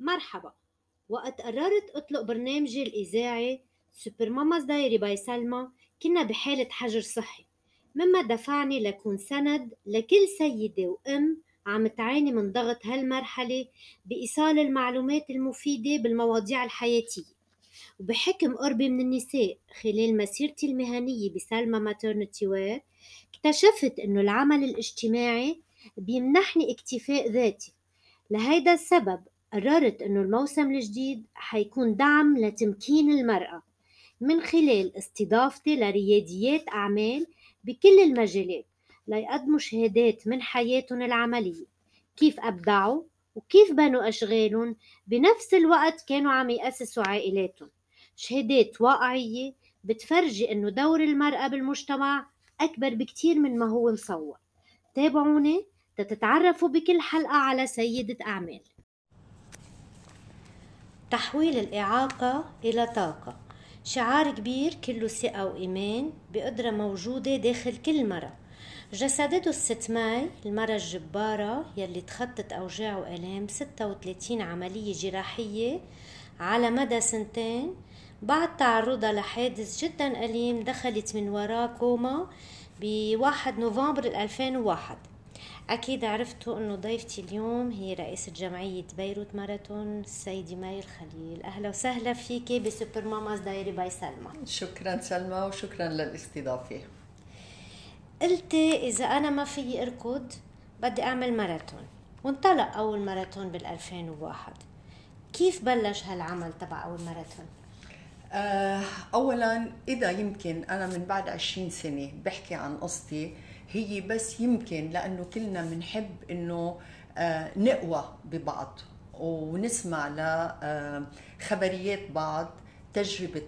مرحبا. وقت قررت أطلق برنامجي الإذاعي Super Mamas Diary by سلمى كنا بحالة حجر صحي. مما دفعني لكون سند لكل سيدة وأم عم تعاني من ضغط هالمرحلة بإيصال المعلومات المفيدة بالمواضيع الحياتية. وبحكم قربي من النساء خلال مسيرتي المهنية بسلمى Maternity Wear اكتشفت إنه العمل الاجتماعي بيمنحني اكتفاء ذاتي. لهيدا السبب قررت إنه الموسم الجديد حيكون دعم لتمكين المرأة من خلال استضافتي لرياديات أعمال بكل المجالات ليقدموا شهادات من حياتهم العملية. كيف أبدعوا وكيف بنوا أشغالهم؟ بنفس الوقت كانوا عم يأسسوا عائلاتهم. شهادات واقعية بتفرجي إنه دور المرأة بالمجتمع أكبر بكتير من ما هو مصور. تابعوني تتعرفوا بكل حلقة على سيدة أعمال. تحويل الإعاقة إلى طاقة. شعار كبير كله ثقة وإيمان بقدرة موجودة داخل كل مرة. جسدته الست ماي المرة الجبارة يلي تخطت أوجاع وآلام 36 عملية جراحية على مدى سنتين بعد تعرضها لحادث جدا أليم دخلت من وراه كوما بواحد نوفمبر 2001 أكيد عرفتوا أنه ضيفتي اليوم هي رئيسة جمعية بيروت ماراثون السيدة ماي الخليل أهلا وسهلا فيك ب Super Mamas Diary by سلمى. شكرا سلمى وشكرا للاستضافة. قلتي إذا أنا ما فيي أركض بدي أعمل ماراثون. وانطلق أول ماراثون بال 2001 كيف بلش هالعمل تبع أول ماراثون؟ آه، اولا إذا يمكن أنا من بعد 20 سنة بحكي عن قصتي هي بس يمكن لأنه كلنا بنحب إنه آه، نقوى ببعض ونسمع لخبريات بعض تجربة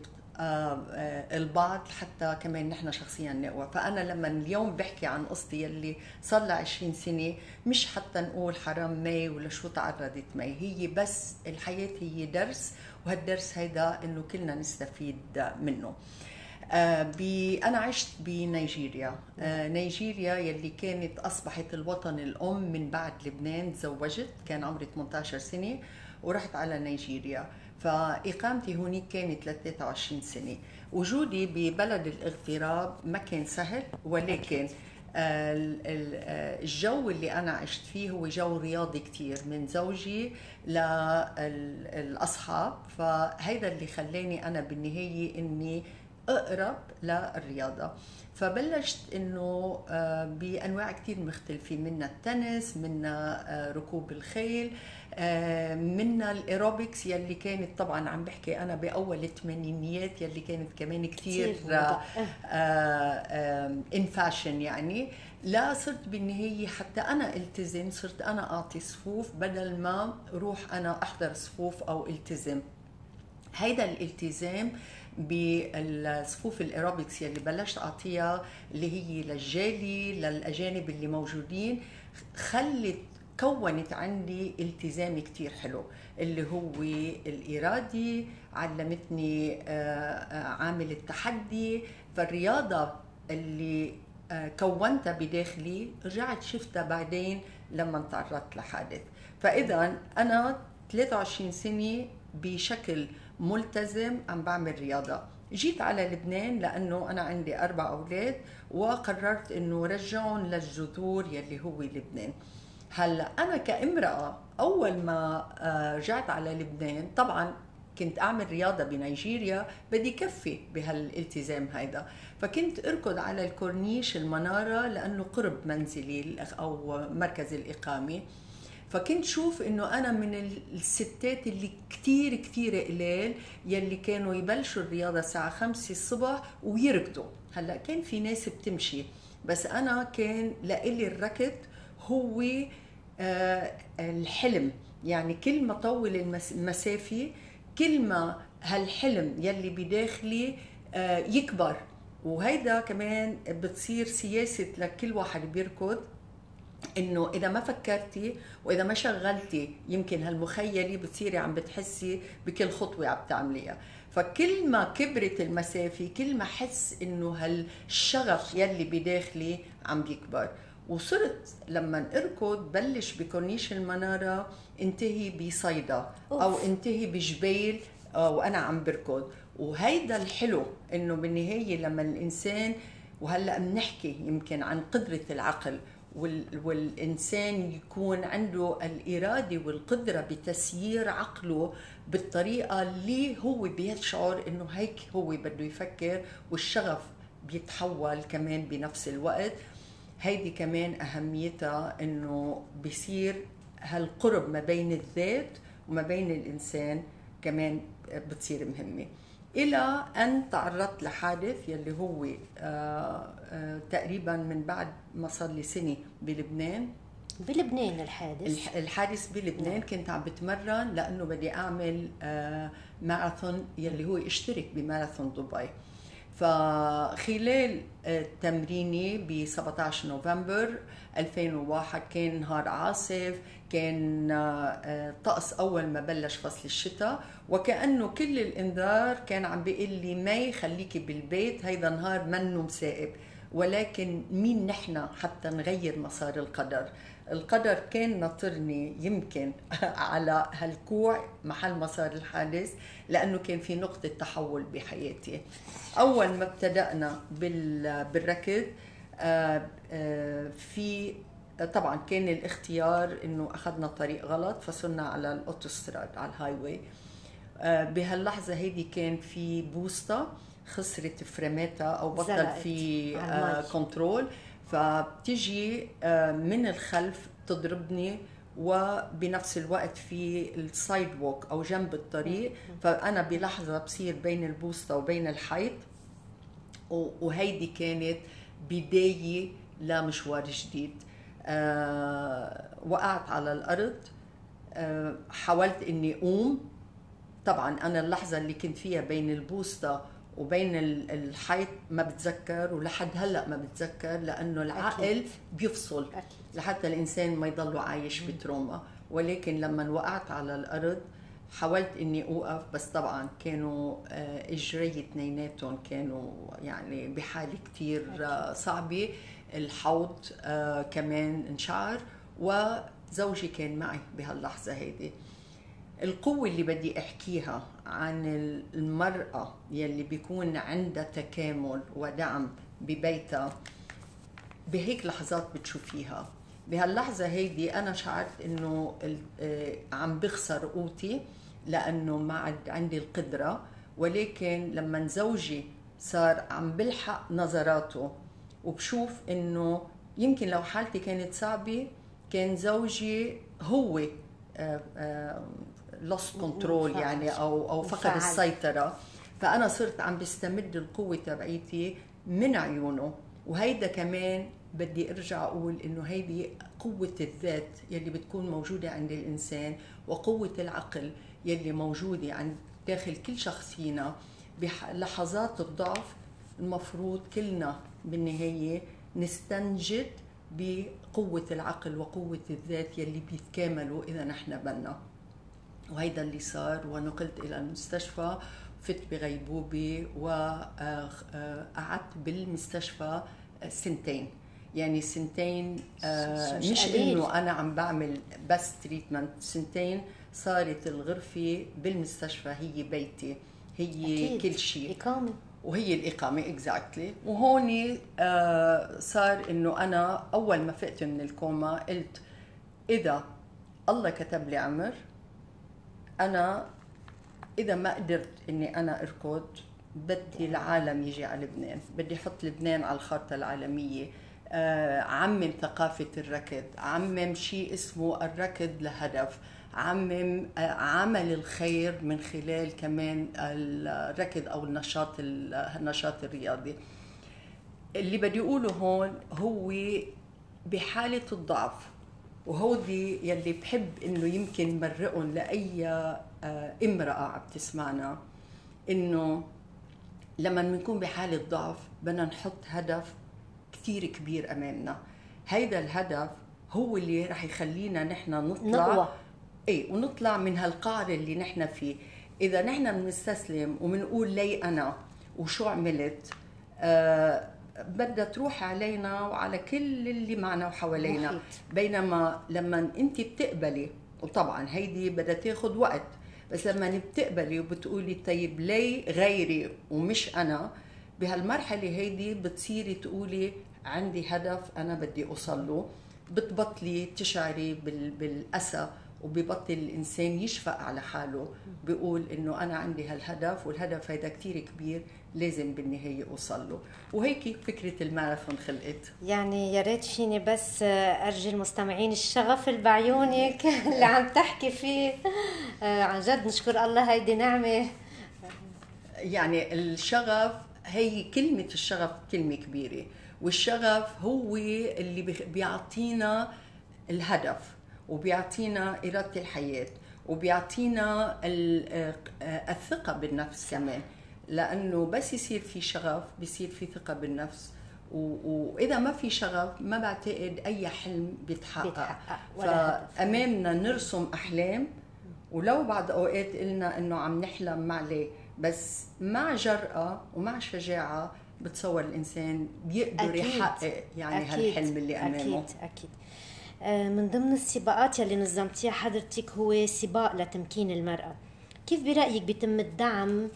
البعض حتى كمان نحن شخصيا نقوى. فأنا لما اليوم بحكي عن قصتي يلي صار لها 20 سنة مش حتى نقول حرام مي ولا شو تعرضت مي هي بس الحياة هي درس وهالدرس هيدا إنه كلنا نستفيد منه. آه أنا عشت بنيجيريا. آه نيجيريا يلي كانت أصبحت الوطن الأم من بعد لبنان تزوجت كان عمري 18 سنة ورحت على نيجيريا. فإقامتي هونيك كانت ل 23 سنة. وجودي ببلد الاغتراب ما كان سهل ولكن الجو اللي أنا عشت فيه هو جو رياضي كثير من زوجي للاصحاب فهيدا اللي خلاني أنا بالنهاية إني أقرب للرياضة. فبلشت إنه آه، بأنواع كثير مختلفة. منا التنس منا آه، ركوب الخيل آه، منا الأيروبكس يلي كانت طبعا عم بحكي أنا بأول الثمانينيات يلي كانت كمان كثير in fashion يعني. لا صرت بالنهاية حتى أنا التزم صرت أنا أعطي صفوف بدل ما روح أنا أحضر صفوف أو التزم. هيدا الالتزام بالصفوف الأيروبكس يلي بلشت أعطيها اللي هي للجالية للأجانب اللي موجودين خلت كونت عندي التزام كتير حلو اللي هو الإرادي علمتني آه، آه، عامل التحدي. فالرياضة اللي آه، كونتها بداخلي رجعت شفتها بعدين لما تعرضت لحادث. فإذا أنا 23 سنة بشكل ملتزم عم بعمل رياضة. جيت على لبنان لأنه أنا عندي أربع أولاد وقررت أنه رجعهم للجذور يلي هو لبنان. هلأ أنا كامرأة أول ما آه، رجعت على لبنان طبعا كنت أعمل رياضة بنيجيريا بدي كفي بهالالتزام هيدا. فكنت أركض على الكورنيش المنارة لأنه قرب منزلي أو مركز الإقامة. فكنت شوف إنه أنا من الستات اللي كثير كثير قليل يلي كانوا يبلشوا الرياضة الساعة 5 الصبح ويركضوا. هلأ كان في ناس بتمشي بس أنا كان لإلي الركض هو آه الحلم. يعني كل ما طول المسافه كل ما هالحلم يلي بداخلي آه يكبر. وهيدا كمان بتصير سياسة لكل واحد بيركض. إنه إذا ما فكرتي وإذا ما شغلتي يمكن هالمخيلة بتصيري عم بتحسي بكل خطوة عم تعمليها. فكل ما كبرت المسافة كل ما حس إنه هالشغف يلي بداخلي عم بيكبر. وصرت لما أركض بلش بكورنيش المنارة انتهي بصيدا أو. انتهي بجبيل آه، وأنا عم بركض. وهيدا الحلو إنه بالنهاية لما الإنسان وهلأ بنحكي يمكن عن قدرة العقل وال والإنسان يكون عنده الإرادة والقدرة بتسيير عقله بالطريقة اللي هو بيشعر إنه هيك هو بده يفكر والشغف بيتحول كمان بنفس الوقت. هيدي كمان أهميتها إنه بيصير هالقرب ما بين الذات وما بين الإنسان كمان بتصير مهمة. إلى أن تعرضت لحادث يلي هو آه، آه، تقريبا من بعد ما صار لي سنة بلبنان. بلبنان الحادث؟ الح- الحادث بلبنان كنت عم بتمرن لأنه بدي أعمل آه، ماراثون يلي هو اشترك بماراثون دبي. فخلال تمريني ب 17 نوفمبر 2001 كان نهار عاصف كان آه، طقس أول ما بلش فصل الشتاء وكأنه كل الإنذار كان عم بيقول لي مي خليكي بالبيت هيدا نهار منه مسائب ولكن مين نحن حتى نغير مسار القدر؟ القدر كان ناطرني يمكن على هالكوع محل مسار الحادث لأنه كان في نقطة تحول بحياتي. أول ما ابتدأنا بال- بالركض آه، آه، في طبعا كان الاختيار إنه أخذنا طريق غلط فصرنا على الأوتوستراد على ال highway آه، بهاللحظة هيدي كان في بوسطة خسرت فريماتها أو بطل في آه،. control فبتجي آه، من الخلف تضربني وبنفس الوقت في السايد ووك أو جنب الطريق. فأنا بلحظة بصير بين البوسطه وبين الحيط وهيدي كانت بداية لمشوار جديد. آه وقعت على الأرض. آه حاولت إني أقوم. طبعا أنا اللحظة اللي كنت فيها بين البوسطة وبين ال- الحيط ما بتذكر ولحد هلأ ما بتذكر لأنه العقل أكيد. بيفصل أكيد. لحتى الإنسان ما يضل عايش بتروما. ولكن لما وقعت على الأرض حاولت إني أوقف بس طبعا كانوا آه، إجري اثنيناتهم كانوا يعني بحالة كثير صعبة. الحوض آه، كمان انشعر وزوجي كان معي بهاللحظة هيدي. القوة اللي بدي أحكيها عن المرأة يلي بيكون عندها تكامل ودعم ببيتها بهيك لحظات بتشوفيها. بهاللحظة هيدي أنا شعرت إنه آه، عم بخسر قوتي لأنه ما عاد عندي القدرة. ولكن لما زوجي صار عم بلحق نظراته وبشوف إنه يمكن لو حالتي كانت صعبة كان زوجي هو lost control. يعني أو أو فقد انفعل. السيطرة فأنا صرت عم بستمد القوة تبعيتي من عيونه وهيدا كمان بدي أرجع أقول إنه هيدي قوة الذات يلي بتكون موجودة عند الإنسان وقوة العقل يلي موجودة عند داخل كل شخص فينا بلحظات الضعف المفروض كلنا بالنهاية نستنجد بقوة العقل وقوة الذات يلي بيتكاملوا إذا نحن بدنا وهيدا اللي صار ونقلت إلى المستشفى فت بغيبوبة وقعدت بالمستشفى سنتين. يعني سنتين آه، مش. إنه أنا عم بعمل بس treatment سنتين صارت الغرفة بالمستشفى هي بيتي. هي أكيد. كل شيء. إقامة. وهي الإقامة exactly وهون آه صار إنه أنا أول ما فقت من الكوما قلت إذا الله كتب لي عمر أنا إذا ما قدرت إني أنا أركض بدي العالم يجي على لبنان بدي أحط لبنان على الخارطة العالمية. آه، عمم ثقافة الركض عمم شيء اسمه الركض لهدف. عمم آه، عمل الخير من خلال كمان الركض أو النشاط النشاط الرياضي. اللي بدي أقوله هون هو بحالة الضعف. وهودي يلي بحب إنه يمكن مرقهم لأي آه، امرأة عم تسمعنا إنه لما بنكون بحالة ضعف بدنا نحط هدف كثير كبير أمامنا هيدا الهدف هو اللي رح يخلينا نحن نطلع نقوى. إيه ونطلع من هالقعر اللي نحن فيه إذا نحن بنستسلم وبنقول لي أنا وشو عملت آه بدها تروح علينا وعلى كل اللي معنا وحوالينا. محيط. بينما لما انت بتقبلي وطبعا هيدي بدها تاخذ وقت بس لما بتقبلي وبتقولي طيب ليه غيري ومش أنا بهالمرحلة هيدي بتصيري تقولي عندي هدف أنا بدي أوصل له. بتبطلي تشعري بال- بالأسى وببطل الإنسان يشفق على حاله. بيقول إنه أنا عندي هالهدف والهدف هيدا كتير كبير. لازم بالنهاية أوصل له. وهيك فكرة الماراثون خلقت. يعني يا ريت فيني بس أرجي المستمعين الشغف اللي بعيونك اللي عم تحكي فيه. آه، عن جد نشكر الله هيدي نعمة. يعني الشغف هي كلمة الشغف كلمة كبيرة. والشغف هو اللي بيعطينا الهدف وبيعطينا إرادة الحياة وبيعطينا آه، الثقة بالنفس كمان. لأنه بس يصير في شغف بيصير في ثقة بالنفس. و- وإذا ما في شغف ما بعتقد أي حلم بيتحقق, بيتحقق. فأمامنا نرسم أحلام. ولو بعض أوقات قلنا إنه عم نحلم عليه بس مع جرأة ومع شجاعة بتصور الإنسان بيقدر أكيد. يحقق يعني هالحلم اللي أمامه. أكيد أكيد. آه، من ضمن السباقات يلي نظمتيها حضرتك هو سباق لتمكين المرأة. كيف برأيك بيتم الدعم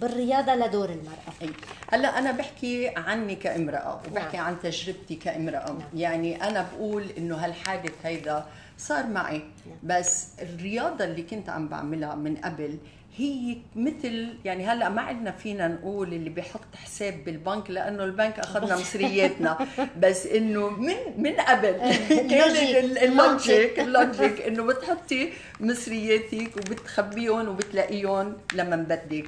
بالرياضة لدور المرأة؟ أي. هلا أنا بحكي عني كامرأة وبحكي نعم. عن تجربتي كامرأة. يعني أنا بقول إنه هالحادث هيدا صار معي. بس الرياضة اللي كنت عم بعملها من قبل هي مثل يعني هلا ما عندنا فينا نقول اللي بيحط حساب بالبنك لأنه البنك أخذنا مصرياتنا. بس إنه من من قبل. كان logic. ال- ال logic. ال logic. إنه بتحطي مصرياتك وبتخبيهم وبتلاقيهم لما بدك.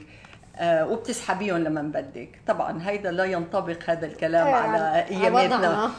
وبتسحبيهم لما بدك طبعا هيدا لا ينطبق هذا الكلام إيه، على على اياماتنا.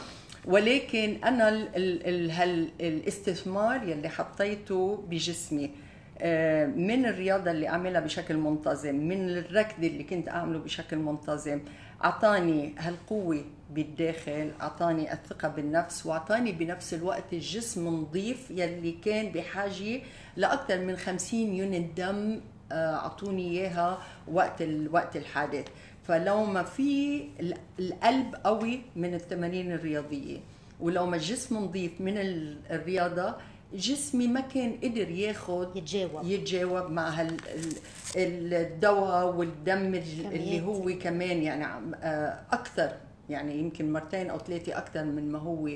ولكن أنا ال ال ال هال الاستثمار يلي حطيته بجسمي آه، من الرياضة اللي أعملها بشكل منتظم من الركض اللي كنت أعمله بشكل منتظم أعطاني هالقوة بالداخل أعطاني الثقة بالنفس وأعطاني بنفس الوقت الجسم نظيف يلي كان بحاجة لأكثر من 50 يونت دم آه، أعطوني إياها وقت وقت الحادث فلو ما في ال- القلب قوي من التمارين الرياضية ولو ما الجسم نظيف من ال- الرياضة جسمي ما كان قدر ياخد يتجاوب. يتجاوب مع هال ال- الدواء والدم ال- اللي. هو كمان يعني آه، أكثر يعني يمكن مرتين أو ثلاثة أكثر من ما هو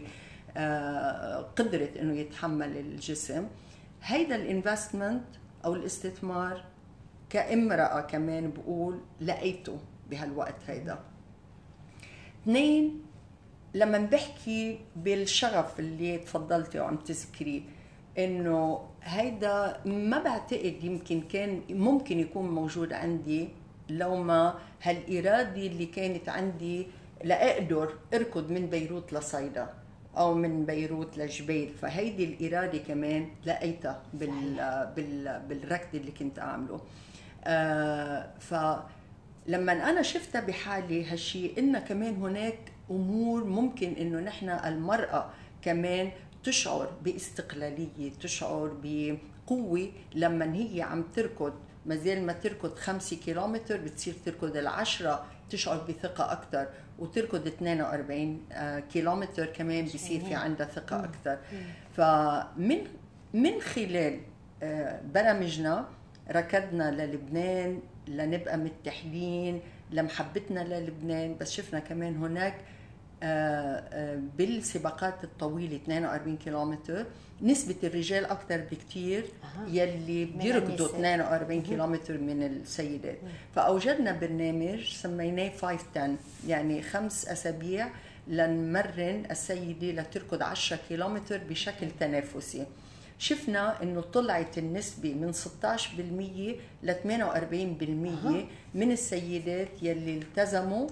آه، قدرت إنه يتحمل الجسم هيدا الانفستمنت أو الاستثمار كامرأة كمان بقول لقيته بهالوقت هيدا. اثنين لما بحكي بالشغف اللي تفضلتي وعم تذكريه إنه هيدا ما بعتقد يمكن كان ممكن يكون موجود عندي لو ما هالإرادة اللي كانت عندي لأقدر أركض من بيروت لصيدا أو من بيروت لجبيل. فهيدي الإرادة كمان لقيتها بال بال بالركض اللي كنت أعمله. آه فلما أنا شفتها بحالي هالشيء إن كمان هناك أمور ممكن إنه نحن المرأة كمان تشعر باستقلالية تشعر بقوة لما هي عم تركض. ما زال ما تركض خمسة كيلومتر بتصير تركض العشرة تشعر بثقة أكثر وتركض 42 آه، كيلومتر كمان بيصير في عندها ثقة أكثر فمن من خلال آه، برامجنا ركضنا للبنان لنبقى متحدين لمحبتنا للبنان بس شفنا كمان هناك آه، آه، بالسباقات الطويلة 42 كيلومتر. نسبة الرجال أكثر بكتير. يلي بيركضوا النساء. 42 كيلومتر من السيدات. فأوجدنا برنامج سميناه 510 يعني خمس أسابيع لنمرن السيدة لتركض 10 كيلومتر بشكل تنافسي. شفنا إنه طلعت النسبة من 16% ل 48% من السيدات يلي التزموا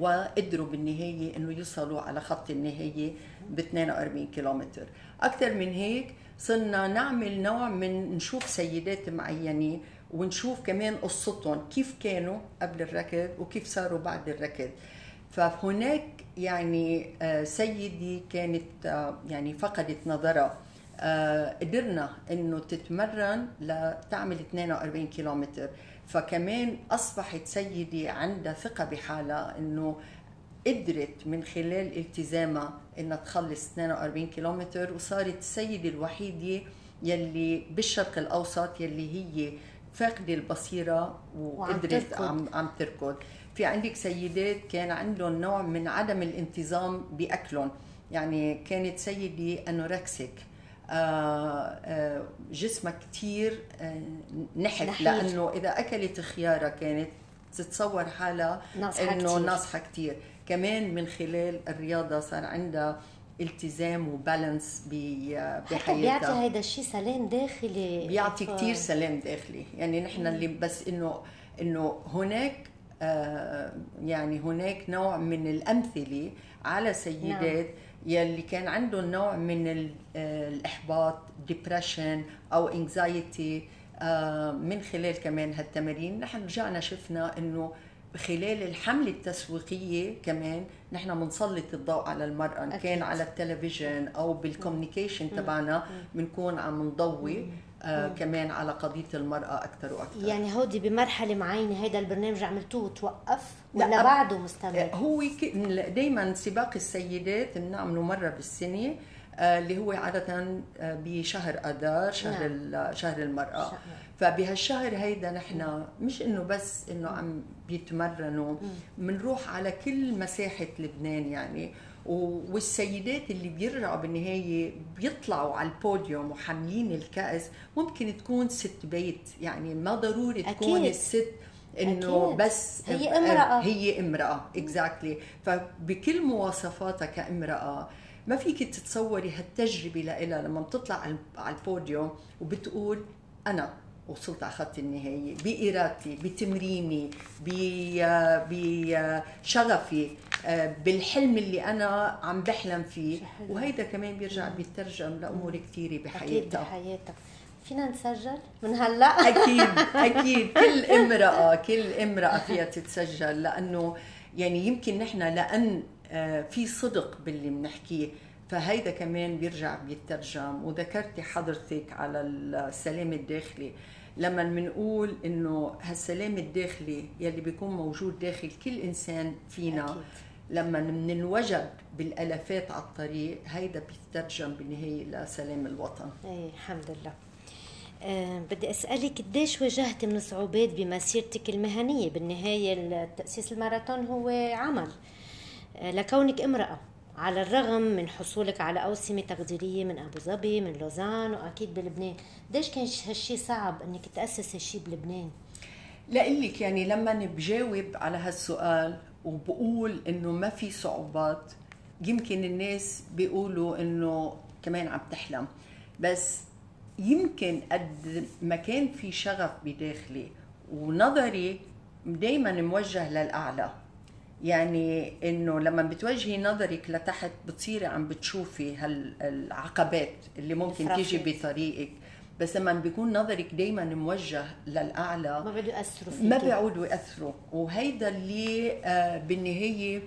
وقدروا بالنهاية إنه يوصلوا على خط النهاية ب 42 كيلومتر. أكثر من هيك صرنا نعمل نوع من نشوف سيدات معينين ونشوف كمان قصتهم كيف كانوا قبل الركض وكيف صاروا بعد الركض. فهناك يعني آه، سيدة كانت آه، يعني فقدت نظرها. قدرنا إنه تتمرن لتعمل 42 كيلومتر. فكمان أصبحت سيدة عندها ثقة بحالها إنه قدرت من خلال التزامها إنها تخلص 42 كيلومتر وصارت السيده الوحيدة يلي بالشرق الأوسط يلي هي فاقدة البصيرة وقدرت عم, عم تركض. في عندك سيدات كان عندهم نوع من عدم الانتظام بأكلهم. يعني كانت سيدة أنوركسيك. آه، آه، جسمها كثير آه، نحت لأنه إذا أكلت خياره كانت تتصور حالها إنه ناصحة كثير كمان من خلال الرياضة صار عندها التزام وبالانس بحياتها. بيعطي هذا الشيء سلام داخلي. بيعطي كثير سلام داخلي. يعني نحن اللي بس إنه إنه هناك آه يعني هناك نوع من الأمثلة على سيدات نعم. يلي كان عندهم نوع من آه، الإحباط depression أو anxiety آه من خلال كمان هالتمارين. نحن رجعنا شفنا إنه خلال الحملة التسويقية كمان نحن بنسلط الضوء على المرأة إن كان على التلفزيون أو بال communication تبعنا بنكون عم نضوي. آه كمان على قضية المرأة أكثر وأكثر يعني هودي بمرحلة معينة هيدا البرنامج عملتوه توقف ولا بعده مستمر؟ آه، هو دايما سباق السيدات بنعمله مرة بالسنة آه اللي هو عادة آه، بشهر أذار شهر نعم. شهر المرأة شهر. فبهالشهر هيدا نحن مش إنه بس إنه عم بيتمرنوا بنروح على كل مساحة لبنان يعني والسيدات اللي بيرجعوا بالنهاية بيطلعوا على البوديوم وحاملين الكأس ممكن تكون ست بيت يعني ما ضروري تكون أكيد. الست إنه. بس هي امرأة هي امرأة اكزاكتلي exactly. فبكل مواصفاتها كامرأة ما فيك تتصوري هالتجربة لها لما بتطلع على البوديوم وبتقول أنا وصلت على خط النهاية بإرادتي بتمريني بشغفي آه، بالحلم اللي أنا عم بحلم فيه. وهيدا كمان بيرجع بيترجم لأمور كثيرة بحياتها. أكيد بحياتها. فينا نسجل؟ من هلأ؟ أكيد أكيد. كل امرأة كل امرأة فيها تتسجل. لأنه يعني يمكن نحن لأن آه، في صدق باللي بنحكيه. فهيدا كمان بيرجع بيترجم. وذكرتي حضرتك على السلام الداخلي. لما بنقول إنه هالسلام الداخلي يلي بيكون موجود داخل كل إنسان فينا أكيد. لما بننوجد بالألافات على الطريق هيدا بيترجم بالنهاية لسلام الوطن. إيه الحمد لله. أه بدي أسألك قديش واجهتي من صعوبات بمسيرتك المهنية؟ بالنهاية تاسيس الماراثون هو عمل. أه لكونك امرأة على الرغم من حصولك على أوسمة تقديرية من أبو ظبي من لوزان وأكيد بلبنان. ليش كان هالشي صعب أنك تأسس هالشي بلبنان؟ لقلك يعني لما بجاوب على هالسؤال وبقول إنه ما في صعوبات. يمكن الناس بيقولوا إنه كمان عم تحلم. بس يمكن قد ما كان في شغف بداخلي ونظري دايما موجه للأعلى. يعني إنه لما بتوجهي نظرك لتحت بتصيري عم بتشوفي هالعقبات اللي ممكن تيجي بطريقك. بس لما بيكون نظرك دائما موجه للأعلى ما بيعودوا يأثروا ما بيعودوا يأثروا. وهيدا اللي آه بالنهاية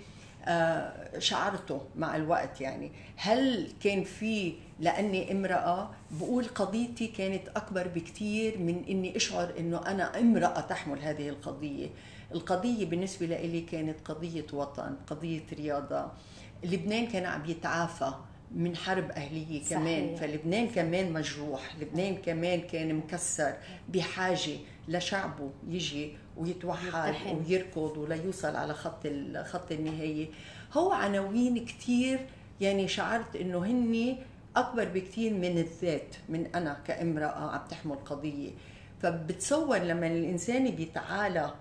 آه شعرته مع الوقت يعني. هل كان في لأني امرأة بقول قضيتي كانت أكبر بكثير من إني أشعر إنه أنا امرأة تحمل هذه القضية. القضية بالنسبة لي كانت قضية وطن قضية رياضة. لبنان كان عم يتعافى. من حرب أهلية صحيح. كمان فلبنان كمان مجروح. لبنان كمان كان مكسر بحاجة لشعبه يجي ويتوحد ويركض وليوصل على خط خط النهاية. هو عناوين كثير يعني شعرت إنه هني أكبر بكثير من الذات من أنا كامرأة عم تحمل قضية. فبتصور لما الإنسان بيتعالى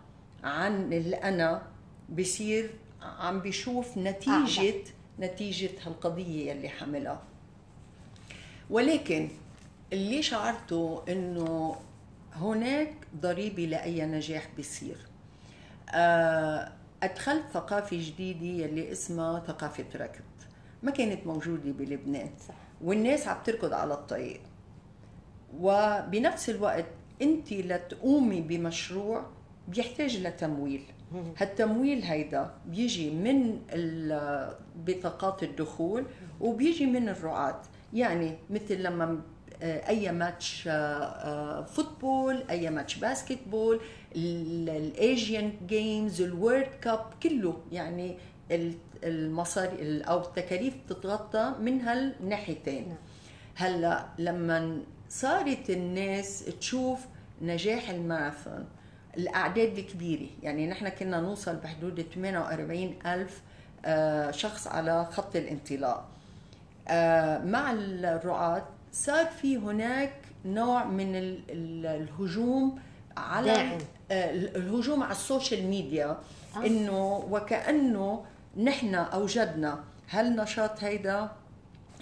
عن الأنا بصير عم بيشوف نتيجة أعلى. نتيجة هالقضية يلي حملها. ولكن اللي شعرته إنه هناك ضريبة لأي نجاح بيصير. آه، أدخلت ثقافة جديدة يلي اسمها ثقافة ركض. ما كانت موجودة بلبنان. صح. والناس عم تركض على الطريق. وبنفس الوقت انت لتقومي بمشروع بيحتاج لتمويل. هالتمويل هيدا بيجي من بطاقات الدخول وبيجي من الرعاة يعني مثل لما آه، أي match football آه، أي match basketball ال Asian Games ال World Cup كله يعني ال- المصاري أو التكاليف بتتغطى من هالناحيتين نعم. هلأ لما صارت الناس تشوف نجاح الماراثون الأعداد الكبيره يعني نحن كنا نوصل بحدود 48 ألف آه، شخص على خط الانطلاق. آه، مع الرعاة صار في هناك نوع من ال- ال- الهجوم على داعم. آه، الهجوم على ال social media. آه. إنه وكأنه نحن أوجدنا هالنشاط هيدا؟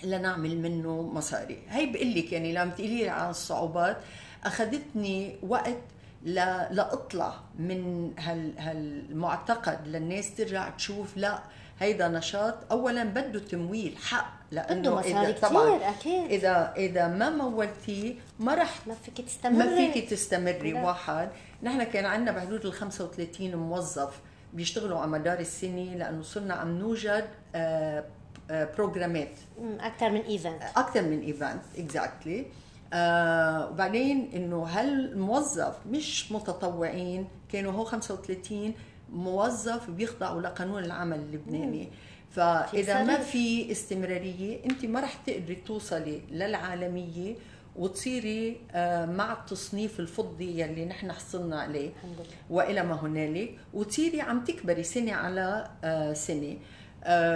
لنعمل منه مصاري. هي بقول لك يعني لما تقولي لي عن الصعوبات أخذتني وقت لا لاطلع من هال هالمعتقد للناس ترجع تشوف لا هيدا نشاط اولا بده تمويل حق لأنه بده مصاري إذا- طبعا كتير أكيد. إذا إذا ما مولتيه ما رح ما فيك تستمري. ما فيك تستمري لا. واحد. نحن كان عندنا بحدود ال 35 موظف بيشتغلوا على مدار السنة لأنه صرنا عم نوجد آه، آه، بروجرامات أكثر من event أكثر من event exactly وبعدين إنه هالموظف مش متطوعين كانوا هو 35 موظف بيخضعوا لقانون العمل اللبناني. فإذا ما. في استمرارية أنت ما رح تقدري توصلي للعالمية وتصيري آه، مع التصنيف الفضي يلي نحن حصلنا عليه وإلى ما هنالك وتصيري عم تكبري سنة على آه، سنة.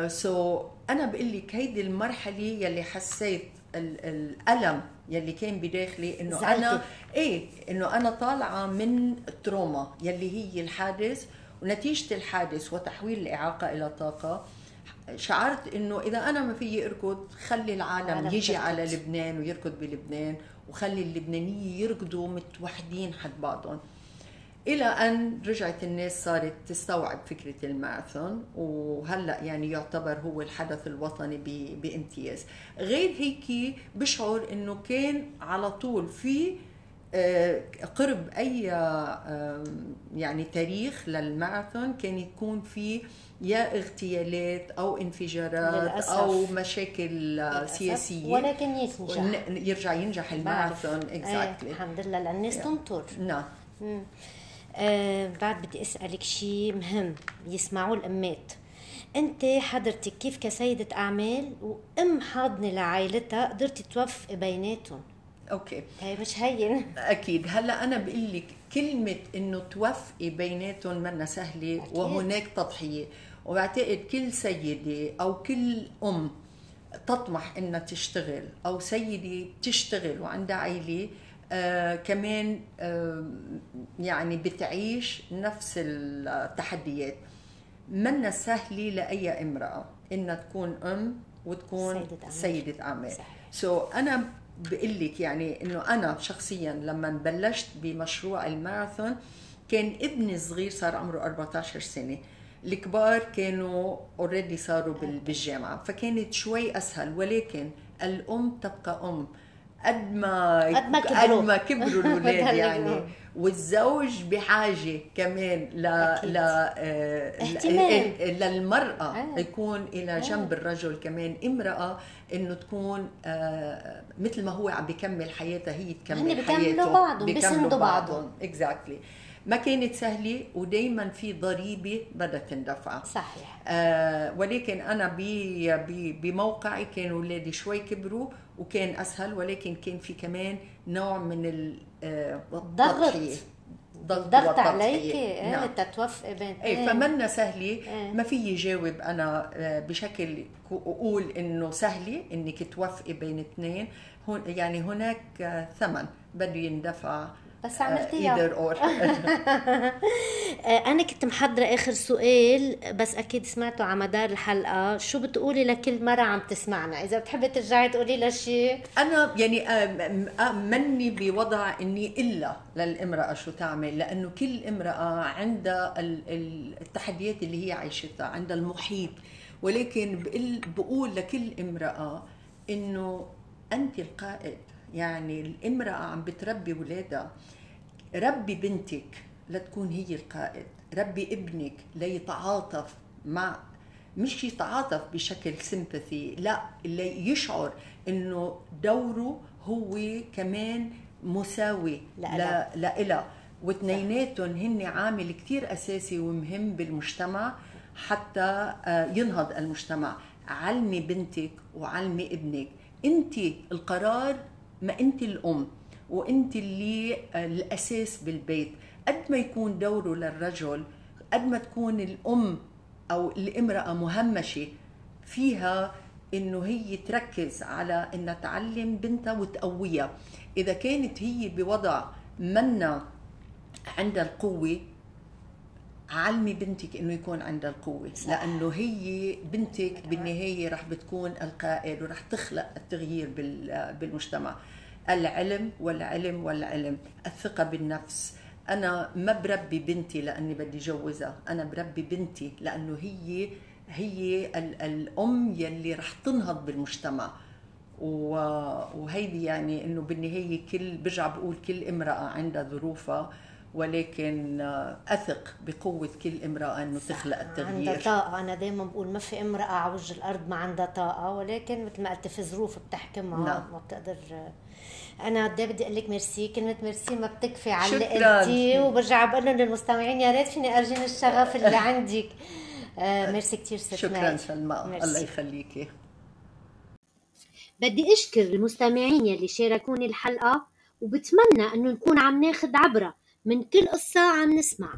سو أنا بقول لك هيدي المرحلة يلي حسيت الألم يلي كان بداخلي إنه. أنا إيه إنه أنا طالعة من التروما يلي هي الحادث ونتيجة الحادث وتحويل الإعاقة إلى طاقة شعرت إنه إذا أنا ما فيي أركض خلي العالم يجي تركض. على لبنان ويركض بلبنان وخلي اللبنانيه يركضوا متوحدين حد بعضهم إلى أن رجعت الناس صارت تستوعب فكرة الماراثون وهلأ يعني يعتبر هو الحدث الوطني بامتياز غير هيك بشعر إنه كان على طول في آه، قرب أي يعني تاريخ للماراثون كان يكون في يا اغتيالات أو انفجارات للأسف. أو مشاكل آه، للأسف. سياسية ولكن ينجح يرجع ينجح الماراثون. اكزاكتلي إيه الحمد لله لأن الناس تنطر نعم. آه بعد بدي أسألك شيء مهم يسمعوه الأمات. أنت حضرتك كيف كسيدة أعمال وأم حاضنة لعائلتها قدرتي توفقي بيناتهم؟ أوكي. هي مش هين. أكيد. هلأ أنا بقول لك كلمة إنه توفقي بيناتهم منا سهلة أكيد. وهناك تضحية. وبعتقد كل سيدة أو كل أم تطمح إنها تشتغل أو سيدة بتشتغل وعندها عائلة آه كمان آه يعني بتعيش نفس التحديات. منا سهلة لأي امرأة إنها تكون أم وتكون سيدة أعمال. سيدة أعمال. صحيح. so so أنا بقول لك يعني إنه أنا شخصيا لما بلشت بمشروع الماراثون كان ابني الصغير صار عمره 14 سنة. الكبار كانوا already صاروا بال- بالجامعة فكانت شوي أسهل ولكن الأم تبقى أم. قد ما قد ما كبروا. قد ما كبروا الاولاد يعني. والزوج بحاجة كمان ل. ل آه، للمرأة آه. يكون إلى جنب الرجل كمان امرأة إنه تكون آه، مثل ما هو عم بيكمل حياتها هي تكمل هن بيكملوا حياته بعضهم، بيسندوا بعضهم. اكزاكتلي ما كانت سهلة ودائما في ضريبة بدها تندفع. صحيح. آه ولكن أنا ب- ب- بموقعي كانوا أولادي شوي كبروا وكان أسهل ولكن كان في كمان نوع من ال- آه، ضغط. عليك. إيه نعم. تتوفقي بين إيه فمنا سهلة. إيه. ما في جاوب أنا آه، بشكل أقول إنه سهلة إنك توفقي بين اثنين. هون يعني هناك ثمن بده يندفع بس عملتيها. ايذر اور أنا كنت محضرة آخر سؤال بس أكيد سمعته على مدار الحلقة. شو بتقولي لكل مرة عم تسمعنا؟ إذا بتحبي ترجعي تقولي لها شيء. أنا يعني آه، آه، مني بوضع إني إلا للامرأة شو تعمل لأنه كل امرأة عندها ال- ال- التحديات اللي هي عايشتها عندها المحيط. ولكن بقول بقول لكل امرأة إنه انت القائد. يعني الامرأة عم بتربي ولادها. ربي بنتك لتكون هي القائد. ربي ابنك ليتعاطف مع مش يتعاطف بشكل سيمباثي لا اللي يشعر إنه دوره هو كمان مساوي لإلها. لا لإلها. واثنيناتهم هن عامل كتير أساسي ومهم بالمجتمع حتى آه، ينهض المجتمع. علمي بنتك وعلمي ابنك. انت القرار ما انت الأم وانت اللي آه، الأساس بالبيت. قد ما يكون دوره للرجل قد ما تكون الأم أو الامرأة مهمشة فيها إنه هي تركز على إنها تعلم بنتها وتقويها. إذا كانت هي بوضع منا عندها القوة علمي بنتك إنه يكون عندها القوة. صح. لأنه هي بنتك بالنهاية رح بتكون القائد ورح تخلق التغيير بالمجتمع. العلم والعلم والعلم. الثقة بالنفس. أنا ما بربي بنتي لأني بدي جوزها. أنا بربي بنتي لأنه هي هي الأم يلي رح تنهض بالمجتمع. وهيدي يعني إنه بالنهاية كل برجع بقول كل امرأة عندها ظروفها ولكن أثق بقوة كل امرأة إنه تخلق التغيير عندها طاقة. أنا دائما بقول ما في امرأة على وجه الأرض ما عندها طاقة ولكن مثل ما قلت في ظروف بتحكمها نعم. ما بتقدر أنا قد بدي أقول لك ميرسي كلمة ميرسي ما بتكفي على اللي قلتيه وبرجع بقول لهم للمستمعين يا ريت فيني ارجيهن الشغف اللي عندك. آه ميرسي كثير ست شكرا سلمى. الله يخليكي. بدي أشكر المستمعين يلي شاركوني الحلقة وبتمنى إنه نكون عم ناخذ عبرة من كل قصة عم نسمع.